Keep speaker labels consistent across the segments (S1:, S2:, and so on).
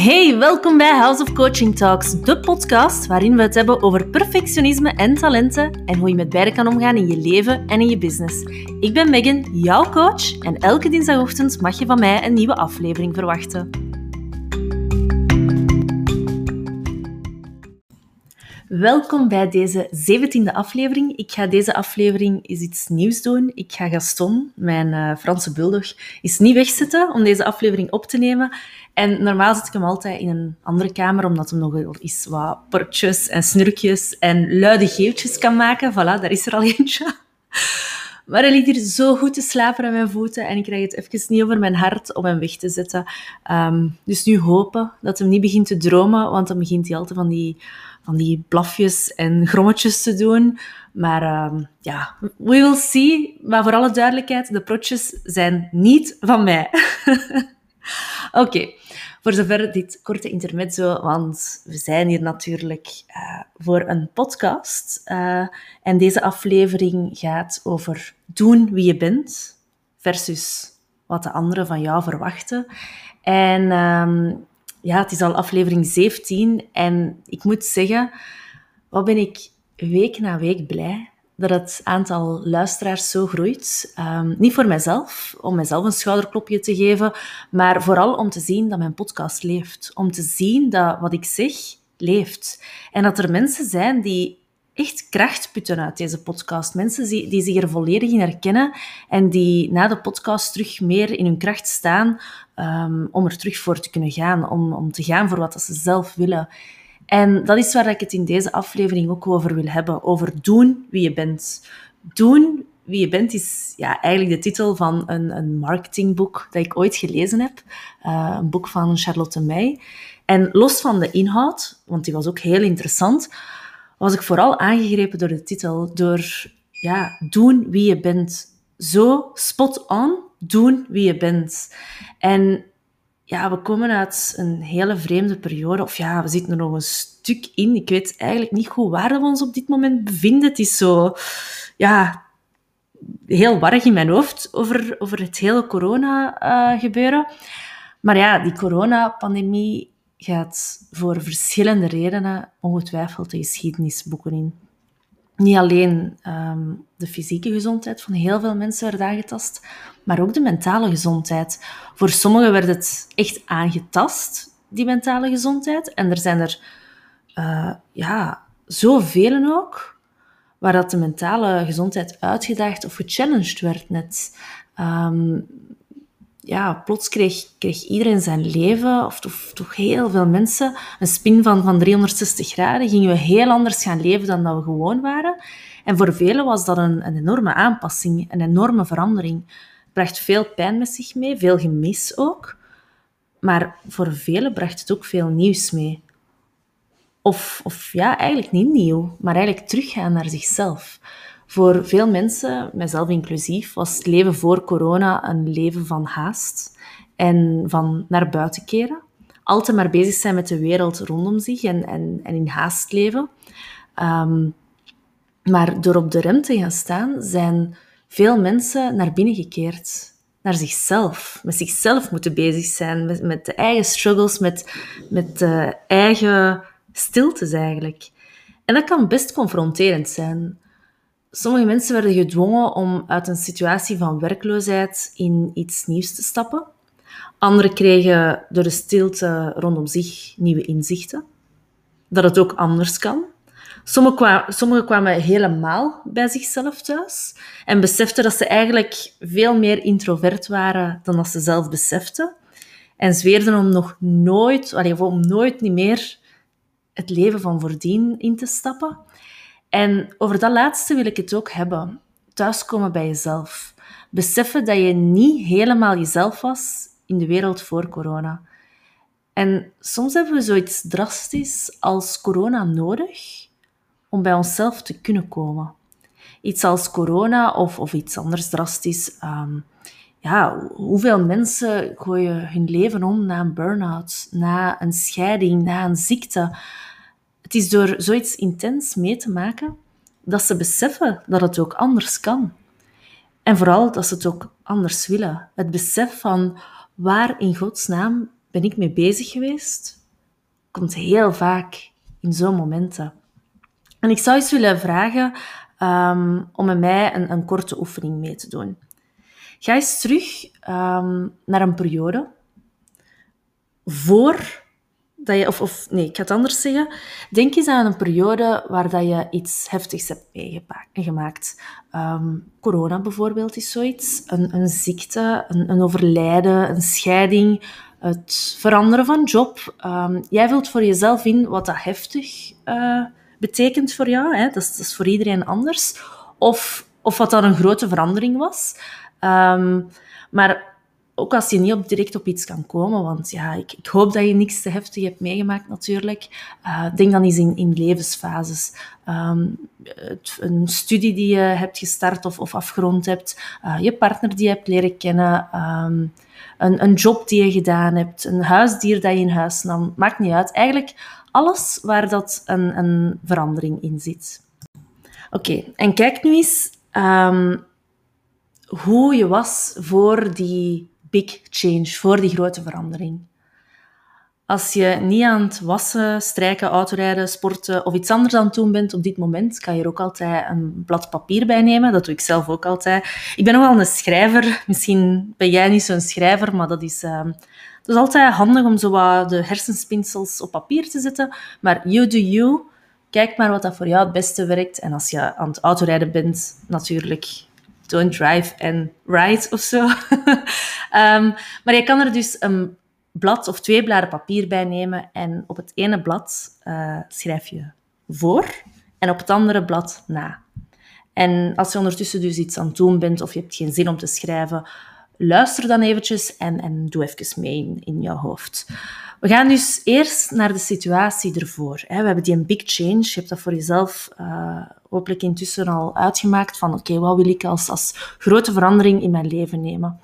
S1: Hey, welkom bij House of Coaching Talks, de podcast waarin we het hebben over perfectionisme en talenten en hoe je met beide kan omgaan in je leven en in je business. Ik ben Megan, jouw coach, en elke dinsdagochtend mag je van mij een nieuwe aflevering verwachten. Welkom bij deze zeventiende aflevering. Ik ga deze aflevering iets nieuws doen. Ik ga Gaston, mijn uh, Franse bulldog, eens niet wegzetten om deze aflevering op te nemen. En normaal zit ik hem altijd in een andere kamer, omdat hij nog eens wat portjes en snurkjes en luide geeltjes kan maken. Voilà, daar is er al eentje. Maar hij ligt hier zo goed te slapen aan mijn voeten en ik krijg het even niet over mijn hart om hem weg te zetten. Um, dus nu hopen dat hij niet begint te dromen, want dan begint hij altijd van die, van die blafjes en grommetjes te doen. Maar um, ja, we will see. Maar voor alle duidelijkheid, de protjes zijn niet van mij. Oké, voor zover dit korte intermezzo, want we zijn hier natuurlijk uh, voor een podcast. Uh, en deze aflevering gaat over doen wie je bent versus wat de anderen van jou verwachten. En um, ja, het is al aflevering 17 en ik moet zeggen, wat ben ik week na week blij dat het aantal luisteraars zo groeit. Um, niet voor mijzelf, om mijzelf een schouderklopje te geven, maar vooral om te zien dat mijn podcast leeft. Om te zien dat wat ik zeg leeft. En dat er mensen zijn die echt kracht putten uit deze podcast. Mensen die, zich er volledig in herkennen en die na de podcast terug meer in hun kracht staan um, om er terug voor te kunnen gaan, om, om te gaan voor wat ze zelf willen. En dat is waar ik het in deze aflevering ook over wil hebben. Over doen wie je bent. Doen wie je bent is ja, eigenlijk de titel van een, een marketingboek dat ik ooit gelezen heb. Uh, een boek van Charlotte Meij. En los van de inhoud, want die was ook heel interessant, was ik vooral aangegrepen door de titel. Door ja, doen wie je bent. Zo spot on doen wie je bent. En ja, we komen uit een hele vreemde periode. Of ja, we zitten er nog een stuk in. Ik weet eigenlijk niet goed waar we ons op dit moment bevinden. Het is zo, ja, heel warrig in mijn hoofd over, over het hele corona-gebeuren. Uh, maar ja, die coronapandemie gaat voor verschillende redenen ongetwijfeld de geschiedenisboeken in. Niet alleen um, de fysieke gezondheid van heel veel mensen werd aangetast, maar ook de mentale gezondheid. Voor sommigen werd het echt aangetast, die mentale gezondheid. En er zijn er uh, ja, zoveel ook, waar dat de mentale gezondheid uitgedaagd of gechallenged werd net. Um, ja, plots kreeg, kreeg iedereen zijn leven, of toch, heel veel mensen, een spin van, van 360 graden. Gingen we heel anders gaan leven dan dat we gewoon waren. En voor velen was dat een, een enorme aanpassing, een enorme verandering bracht veel pijn met zich mee, veel gemis ook. Maar voor velen bracht het ook veel nieuws mee. Of, of ja, eigenlijk niet nieuw, maar eigenlijk teruggaan naar zichzelf. Voor veel mensen, mijzelf inclusief, was het leven voor corona een leven van haast en van naar buiten keren. Altijd maar bezig zijn met de wereld rondom zich en, en, en in haast leven. Um, maar door op de rem te gaan staan, zijn veel mensen naar binnen gekeerd. Naar zichzelf. Met zichzelf moeten bezig zijn. Met, met de eigen struggles, met, met de eigen stiltes eigenlijk. En dat kan best confronterend zijn. Sommige mensen werden gedwongen om uit een situatie van werkloosheid in iets nieuws te stappen. Anderen kregen door de stilte rondom zich nieuwe inzichten. Dat het ook anders kan. Sommigen kwamen, kwamen helemaal bij zichzelf thuis en beseften dat ze eigenlijk veel meer introvert waren dan dat ze zelf beseften. En zweerden om nog nooit, om nooit niet meer het leven van voordien in te stappen. En over dat laatste wil ik het ook hebben. Thuiskomen bij jezelf. Beseffen dat je niet helemaal jezelf was in de wereld voor corona. En soms hebben we zoiets drastisch als corona nodig om bij onszelf te kunnen komen. Iets als corona of, of iets anders drastisch. Um, ja, hoeveel mensen gooien hun leven om na een burn-out, na een scheiding, na een ziekte. Het is door zoiets intens mee te maken dat ze beseffen dat het ook anders kan. En vooral dat ze het ook anders willen. Het besef van waar in godsnaam ben ik mee bezig geweest? Komt heel vaak in zo'n momenten. En ik zou eens willen vragen um, om met mij een, een, korte oefening mee te doen. Ga eens terug um, naar een periode voor dat je, of, nee, ik ga het anders zeggen. Denk eens aan een periode waar dat je iets heftigs hebt meegemaakt. Um, corona bijvoorbeeld is zoiets. Een, een ziekte, een, een, overlijden, een scheiding, het veranderen van job. Um, jij vult voor jezelf in wat dat heftig uh, betekent voor jou. Hè? Dat, is, dat is voor iedereen anders. Of, of wat dan een grote verandering was. Um, maar ook als je niet direct op iets kan komen, want ja, ik, ik hoop dat je niks te heftig hebt meegemaakt natuurlijk. Uh, denk dan eens in, in levensfases. Um, een studie die je hebt gestart of, of afgerond hebt, uh, je partner die je hebt leren kennen, um, een, een job die je gedaan hebt, een huisdier dat je in huis nam, maakt niet uit. Eigenlijk alles waar dat een, een verandering in zit. Oké, en kijk nu eens um, hoe je was voor die big change, voor die grote verandering. Als je niet aan het wassen, strijken, autorijden, sporten of iets anders aan het doen bent op dit moment, kan je er ook altijd een blad papier bij nemen. Dat doe ik zelf ook altijd. Ik ben nogal een schrijver. Misschien ben jij niet zo'n schrijver, maar dat is, dat is altijd handig om zo wat de hersenspinsels op papier te zetten. Maar you do you. Kijk maar wat dat voor jou het beste werkt. En als je aan het autorijden bent, natuurlijk don't drive and ride of zo. um, maar je kan er dus een blad of twee bladen papier bij nemen en op het ene blad uh, schrijf je voor en op het andere blad na. En als je ondertussen dus iets aan het doen bent of je hebt geen zin om te schrijven, luister dan eventjes en, en doe even mee in, in jouw hoofd. We gaan dus eerst naar de situatie ervoor. We hebben die een big change. Je hebt dat voor jezelf uh, hopelijk intussen al uitgemaakt van oké, wat wil ik als, als grote verandering in mijn leven nemen?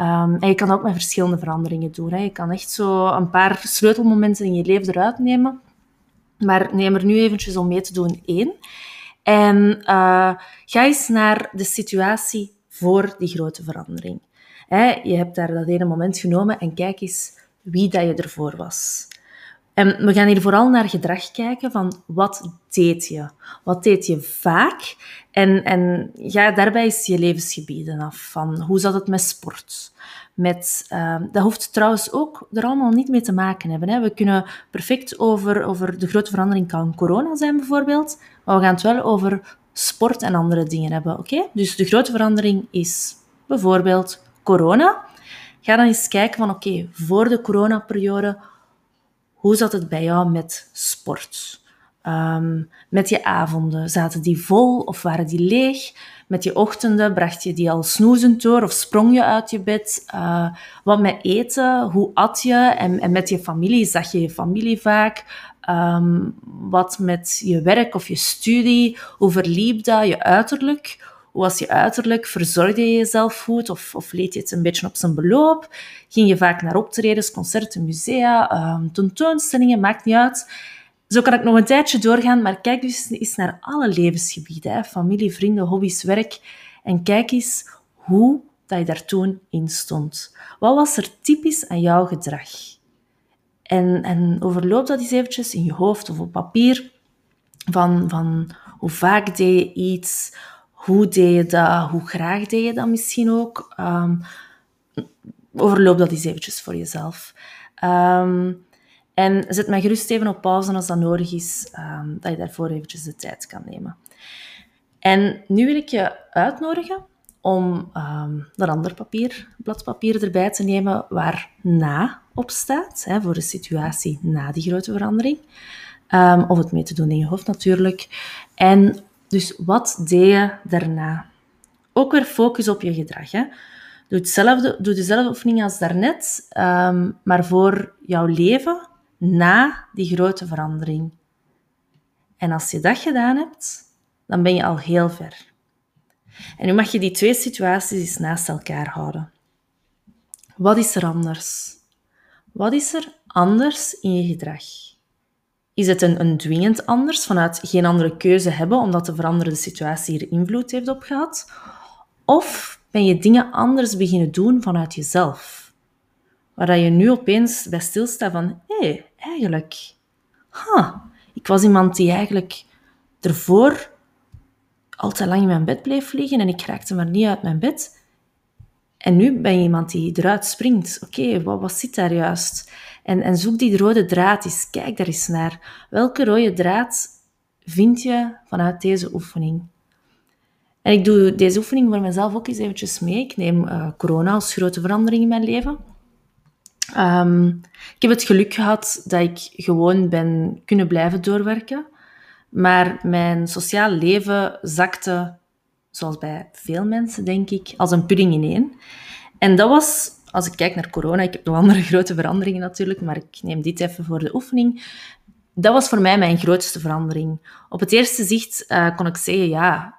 S1: Um, en je kan ook met verschillende veranderingen doen. Hè. Je kan echt zo een paar sleutelmomenten in je leven eruit nemen. Maar neem er nu eventjes om mee te doen één. En uh, ga eens naar de situatie voor die grote verandering. Je hebt daar dat ene moment genomen en kijk eens wie dat je ervoor was. En we gaan hier vooral naar gedrag kijken van wat deed je? Wat deed je vaak? En, en ga daarbij eens je levensgebieden af. Van hoe zat het met sport? Met, uh, dat hoeft trouwens ook er allemaal niet mee te maken hebben. Hè. We kunnen perfect over, over de grote verandering kan corona zijn bijvoorbeeld, maar we gaan het wel over sport en andere dingen hebben. Oké? Dus de grote verandering is bijvoorbeeld corona. Ga dan eens kijken van oké, voor de coronaperiode, hoe zat het bij jou met sport? Um, met je avonden, zaten die vol of waren die leeg? Met je ochtenden, bracht je die al snoezend door of sprong je uit je bed? Uh, wat met eten, hoe at je? En, en, met je familie, zag je je familie vaak? Um, wat met je werk of je studie? Hoe verliep dat, je uiterlijk? Hoe was je uiterlijk? Verzorgde je jezelf goed of, of leed je het een beetje op zijn beloop? Ging je vaak naar optredens, concerten, musea, um, tentoonstellingen? Maakt niet uit. Zo kan ik nog een tijdje doorgaan, maar kijk dus eens naar alle levensgebieden. Hè? Familie, vrienden, hobby's, werk. En kijk eens hoe dat je daar toen in stond. Wat was er typisch aan jouw gedrag? En, en overloop dat eens eventjes in je hoofd of op papier. Van, van hoe vaak deed je iets? Hoe deed je dat? Hoe graag deed je dat misschien ook? Um, overloop dat eens eventjes voor jezelf. Um, en zet mij gerust even op pauze als dat nodig is, um, dat je daarvoor eventjes de tijd kan nemen. En nu wil ik je uitnodigen om um, een ander papier, blad papier erbij te nemen waar na op staat, hè, voor de situatie na die grote verandering. Of het mee te doen in je hoofd natuurlijk. En dus wat deed je daarna? Ook weer focus op je gedrag. Hè. Doe, hetzelfde, doe dezelfde oefening als daarnet, um, maar voor jouw leven na die grote verandering. En als je dat gedaan hebt, dan ben je al heel ver. En nu mag je die twee situaties eens naast elkaar houden. Wat is er anders? Wat is er anders in je gedrag? Is het een, een dwingend anders vanuit geen andere keuze hebben omdat de veranderde situatie er invloed heeft op gehad? Of ben je dingen anders beginnen doen vanuit jezelf? waar je nu opeens bij stilstaat van, hé, eigenlijk, huh, ik was iemand die eigenlijk ervoor al te lang in mijn bed bleef liggen en ik raakte maar niet uit mijn bed. En nu ben je iemand die eruit springt. Oké, wat, wat zit daar juist? En, en zoek die rode draad eens. Kijk daar eens naar. Welke rode draad vind je vanuit deze oefening? En ik doe deze oefening voor mezelf ook eens eventjes mee. Ik neem uh, corona als grote verandering in mijn leven. Um, ik heb het geluk gehad dat ik gewoon ben kunnen blijven doorwerken. Maar mijn sociaal leven zakte, zoals bij veel mensen, denk ik, als een pudding ineen. En dat was, als ik kijk naar corona, ik heb nog andere grote veranderingen natuurlijk, maar ik neem dit even voor de oefening. Dat was voor mij mijn grootste verandering. Op het eerste zicht uh, kon ik zeggen, ja,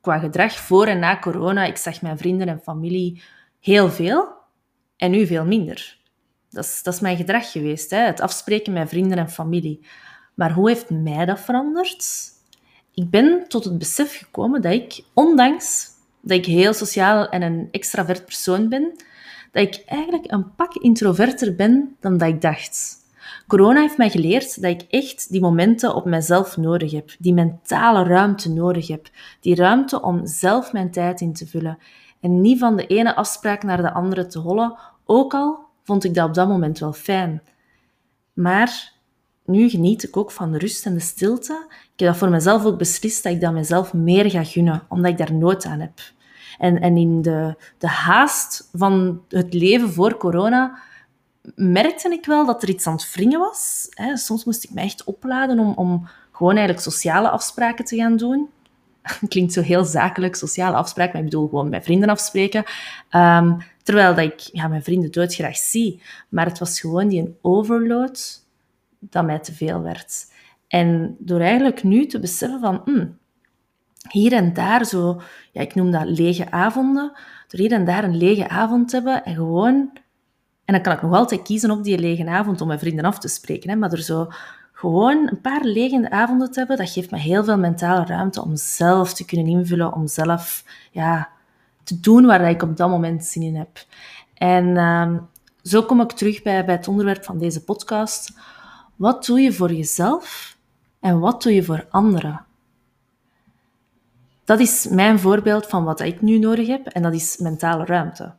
S1: qua gedrag voor en na corona, ik zag mijn vrienden en familie heel veel en nu veel minder. Dat is, dat is mijn gedrag geweest, hè? het afspreken met vrienden en familie. Maar hoe heeft mij dat veranderd? Ik ben tot het besef gekomen dat ik, ondanks dat ik heel sociaal en een extravert persoon ben, dat ik eigenlijk een pak introverter ben dan dat ik dacht. Corona heeft mij geleerd dat ik echt die momenten op mezelf nodig heb, die mentale ruimte nodig heb, die ruimte om zelf mijn tijd in te vullen en niet van de ene afspraak naar de andere te hollen, ook al vond ik dat op dat moment wel fijn. Maar nu geniet ik ook van de rust en de stilte. Ik heb dat voor mezelf ook beslist dat ik dat mezelf meer ga gunnen, omdat ik daar nood aan heb. En, en in de, de haast van het leven voor corona merkte ik wel dat er iets aan het wringen was. Soms moest ik me echt opladen om, om gewoon eigenlijk sociale afspraken te gaan doen. Klinkt zo heel zakelijk, sociale afspraken, maar ik bedoel gewoon met vrienden afspreken. Um, terwijl dat ik ja, mijn vrienden doodgraag zie. Maar het was gewoon die een overload dat mij te veel werd. En door eigenlijk nu te beseffen van, hmm, hier en daar zo, ja, ik noem dat lege avonden, door hier en daar een lege avond te hebben en gewoon, en dan kan ik nog altijd kiezen op die lege avond om mijn vrienden af te spreken, hè, maar er zo gewoon een paar lege avonden te hebben, dat geeft me heel veel mentale ruimte om zelf te kunnen invullen, om zelf ja, te doen waar ik op dat moment zin in heb. En uh, zo kom ik terug bij het onderwerp van deze podcast. Wat doe je voor jezelf en wat doe je voor anderen? Dat is mijn voorbeeld van wat ik nu nodig heb en dat is mentale ruimte.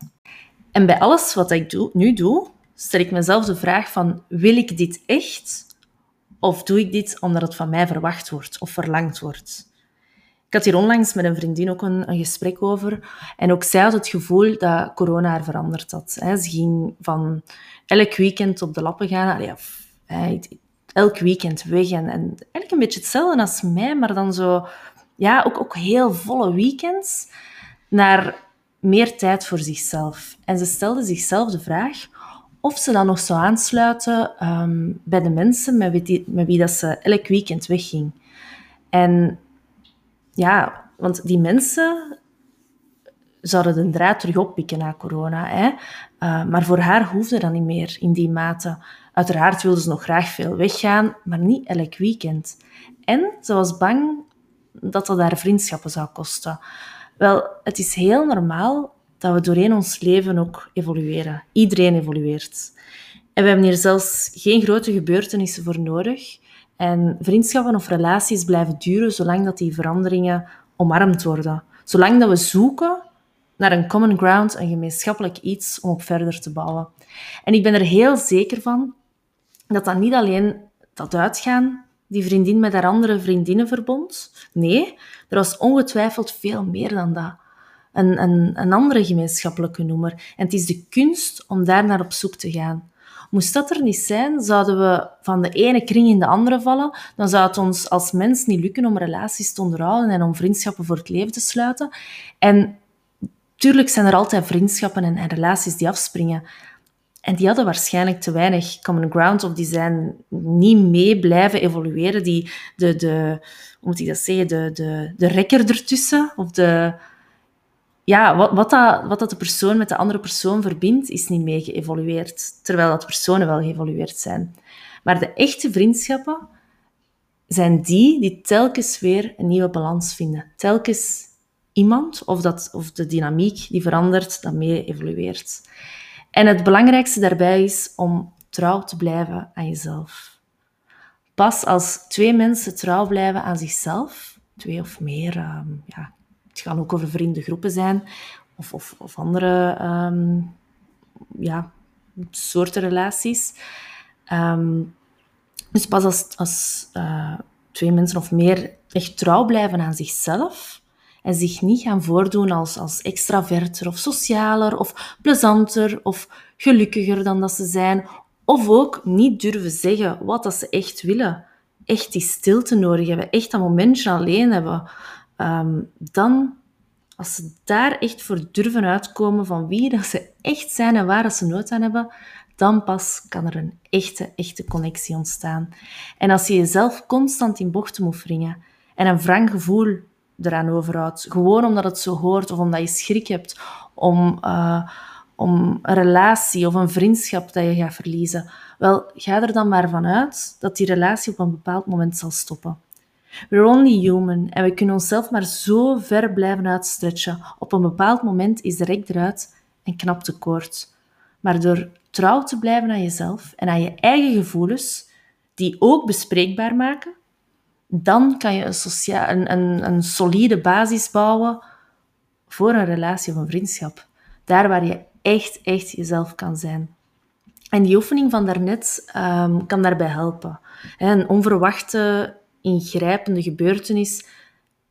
S1: En bij alles wat ik doe, nu doe, stel ik mezelf de vraag van wil ik dit echt of doe ik dit omdat het van mij verwacht wordt of verlangd wordt? Ik had hier onlangs met een vriendin ook een, gesprek over. En ook zij had het gevoel dat corona haar veranderd had. Ze ging van elk weekend op de lappen gaan. Allee, elk weekend weg. En, en eigenlijk een beetje hetzelfde als mij, maar dan zo... Ja, ook, ook heel volle weekends. Naar meer tijd voor zichzelf. En ze stelde zichzelf de vraag of ze dan nog zou aansluiten um, bij de mensen met wie, met wie dat ze elk weekend wegging. En ja, want die mensen zouden de draad terug oppikken na corona. Hè? Uh, maar voor haar hoefde dat niet meer in die mate. Uiteraard wilde ze nog graag veel weggaan, maar niet elk weekend. En ze was bang dat dat haar vriendschappen zou kosten. Wel, het is heel normaal dat we doorheen ons leven ook evolueren. Iedereen evolueert. En we hebben hier zelfs geen grote gebeurtenissen voor nodig. En vriendschappen of relaties blijven duren zolang dat die veranderingen omarmd worden. Zolang dat we zoeken naar een common ground, een gemeenschappelijk iets om op verder te bouwen. En ik ben er heel zeker van dat dat niet alleen dat uitgaan die vriendin met haar andere vriendinnen verbond. Nee, er was ongetwijfeld veel meer dan dat. Een, een, een andere gemeenschappelijke noemer. En het is de kunst om daar naar op zoek te gaan. Moest dat er niet zijn, zouden we van de ene kring in de andere vallen, dan zou het ons als mens niet lukken om relaties te onderhouden en om vriendschappen voor het leven te sluiten. En tuurlijk zijn er altijd vriendschappen en, en relaties die afspringen. En die hadden waarschijnlijk te weinig common ground of die zijn niet mee blijven evolueren. Die, de, de, hoe moet ik dat zeggen? De, de, de rekker ertussen of de, ja, wat, wat, dat, wat dat de persoon met de andere persoon verbindt, is niet mee geëvolueerd. Terwijl dat personen wel geëvolueerd zijn. Maar de echte vriendschappen zijn die die telkens weer een nieuwe balans vinden. Telkens iemand of, dat, of de dynamiek die verandert, dat mee evolueert. En het belangrijkste daarbij is om trouw te blijven aan jezelf. Pas als twee mensen trouw blijven aan zichzelf, twee of meer, ehm, ja, het kan ook over vriendengroepen zijn, of, of, of andere um, ja, soorten relaties. Ehm, dus pas als, als uh, twee mensen of meer echt trouw blijven aan zichzelf en zich niet gaan voordoen als, als extraverter of socialer of plezanter of gelukkiger dan dat ze zijn, of ook niet durven zeggen wat dat ze echt willen, echt die stilte nodig hebben, echt dat momentje alleen hebben, um, dan als ze daar echt voor durven uitkomen van wie dat ze echt zijn en waar dat ze nood aan hebben, dan pas kan er een echte, echte connectie ontstaan. En als je jezelf constant in bochten moet wringen en een wrang gevoel eraan overhoudt, gewoon omdat het zo hoort of omdat je schrik hebt om, uh, om een relatie of een vriendschap dat je gaat verliezen, wel, ga er dan maar vanuit dat die relatie op een bepaald moment zal stoppen. We're only human en we kunnen onszelf maar zo ver blijven uitstretchen. Op een bepaald moment is de rek eruit en knapt de koord. Maar door trouw te blijven aan jezelf en aan je eigen gevoelens, die ook bespreekbaar maken, dan kan je een, een, een solide basis bouwen voor een relatie of een vriendschap. Daar waar je echt, echt jezelf kan zijn. En die oefening van daarnet um, kan daarbij helpen. Een onverwachte ingrijpende gebeurtenis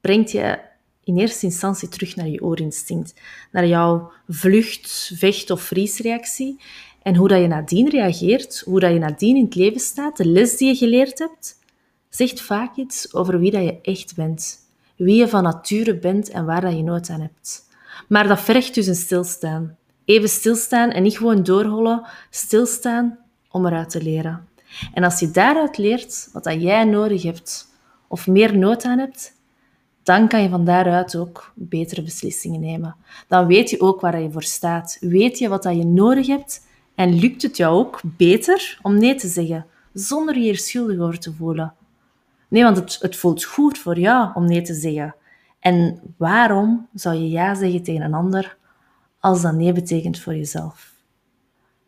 S1: brengt je in eerste instantie terug naar je oorinstinct, naar jouw vlucht, vecht of vriesreactie. En hoe dat je nadien reageert, hoe dat je nadien in het leven staat, de les die je geleerd hebt, zegt vaak iets over wie dat je echt bent. Wie je van nature bent en waar dat je nood aan hebt. Maar dat vergt dus een stilstaan. Even stilstaan en niet gewoon doorhollen, stilstaan om eruit te leren. En als je daaruit leert wat dat jij nodig hebt of meer nood aan hebt, dan kan je van daaruit ook betere beslissingen nemen. Dan weet je ook waar je voor staat. Weet je wat dat je nodig hebt en lukt het jou ook beter om nee te zeggen, zonder je schuldig over te voelen. Nee, want het, het voelt goed voor jou om nee te zeggen. En waarom zou je ja zeggen tegen een ander als dat nee betekent voor jezelf?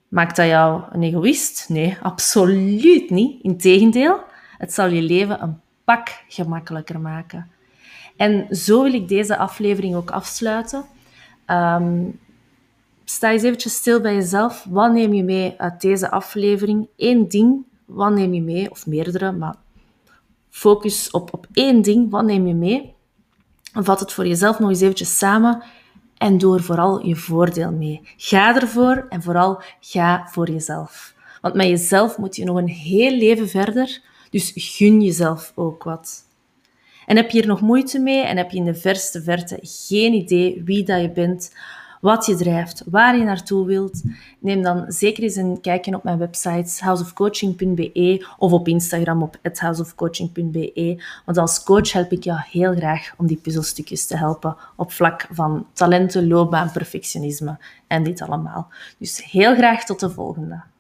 S1: Maakt dat jou een egoïst? Nee, absoluut niet. Integendeel, het zal je leven een pak gemakkelijker maken. En zo wil ik deze aflevering ook afsluiten. Um, sta eens eventjes stil bij jezelf. Wat neem je mee uit deze aflevering? Eén ding, wat neem je mee? Of meerdere, maar focus op, op één ding. Wat neem je mee? Vat het voor jezelf nog eens eventjes samen en door vooral je voordeel mee. Ga ervoor en vooral ga voor jezelf. Want met jezelf moet je nog een heel leven verder, dus gun jezelf ook wat. En heb je hier nog moeite mee en heb je in de verste verte geen idee wie dat je bent, wat je drijft, waar je naartoe wilt, neem dan zeker eens een kijkje op mijn website houseofcoaching.be of op Instagram op houseofcoaching.be. Want als coach help ik jou heel graag om die puzzelstukjes te helpen op vlak van talenten, loopbaan, perfectionisme en dit allemaal. Dus heel graag tot de volgende.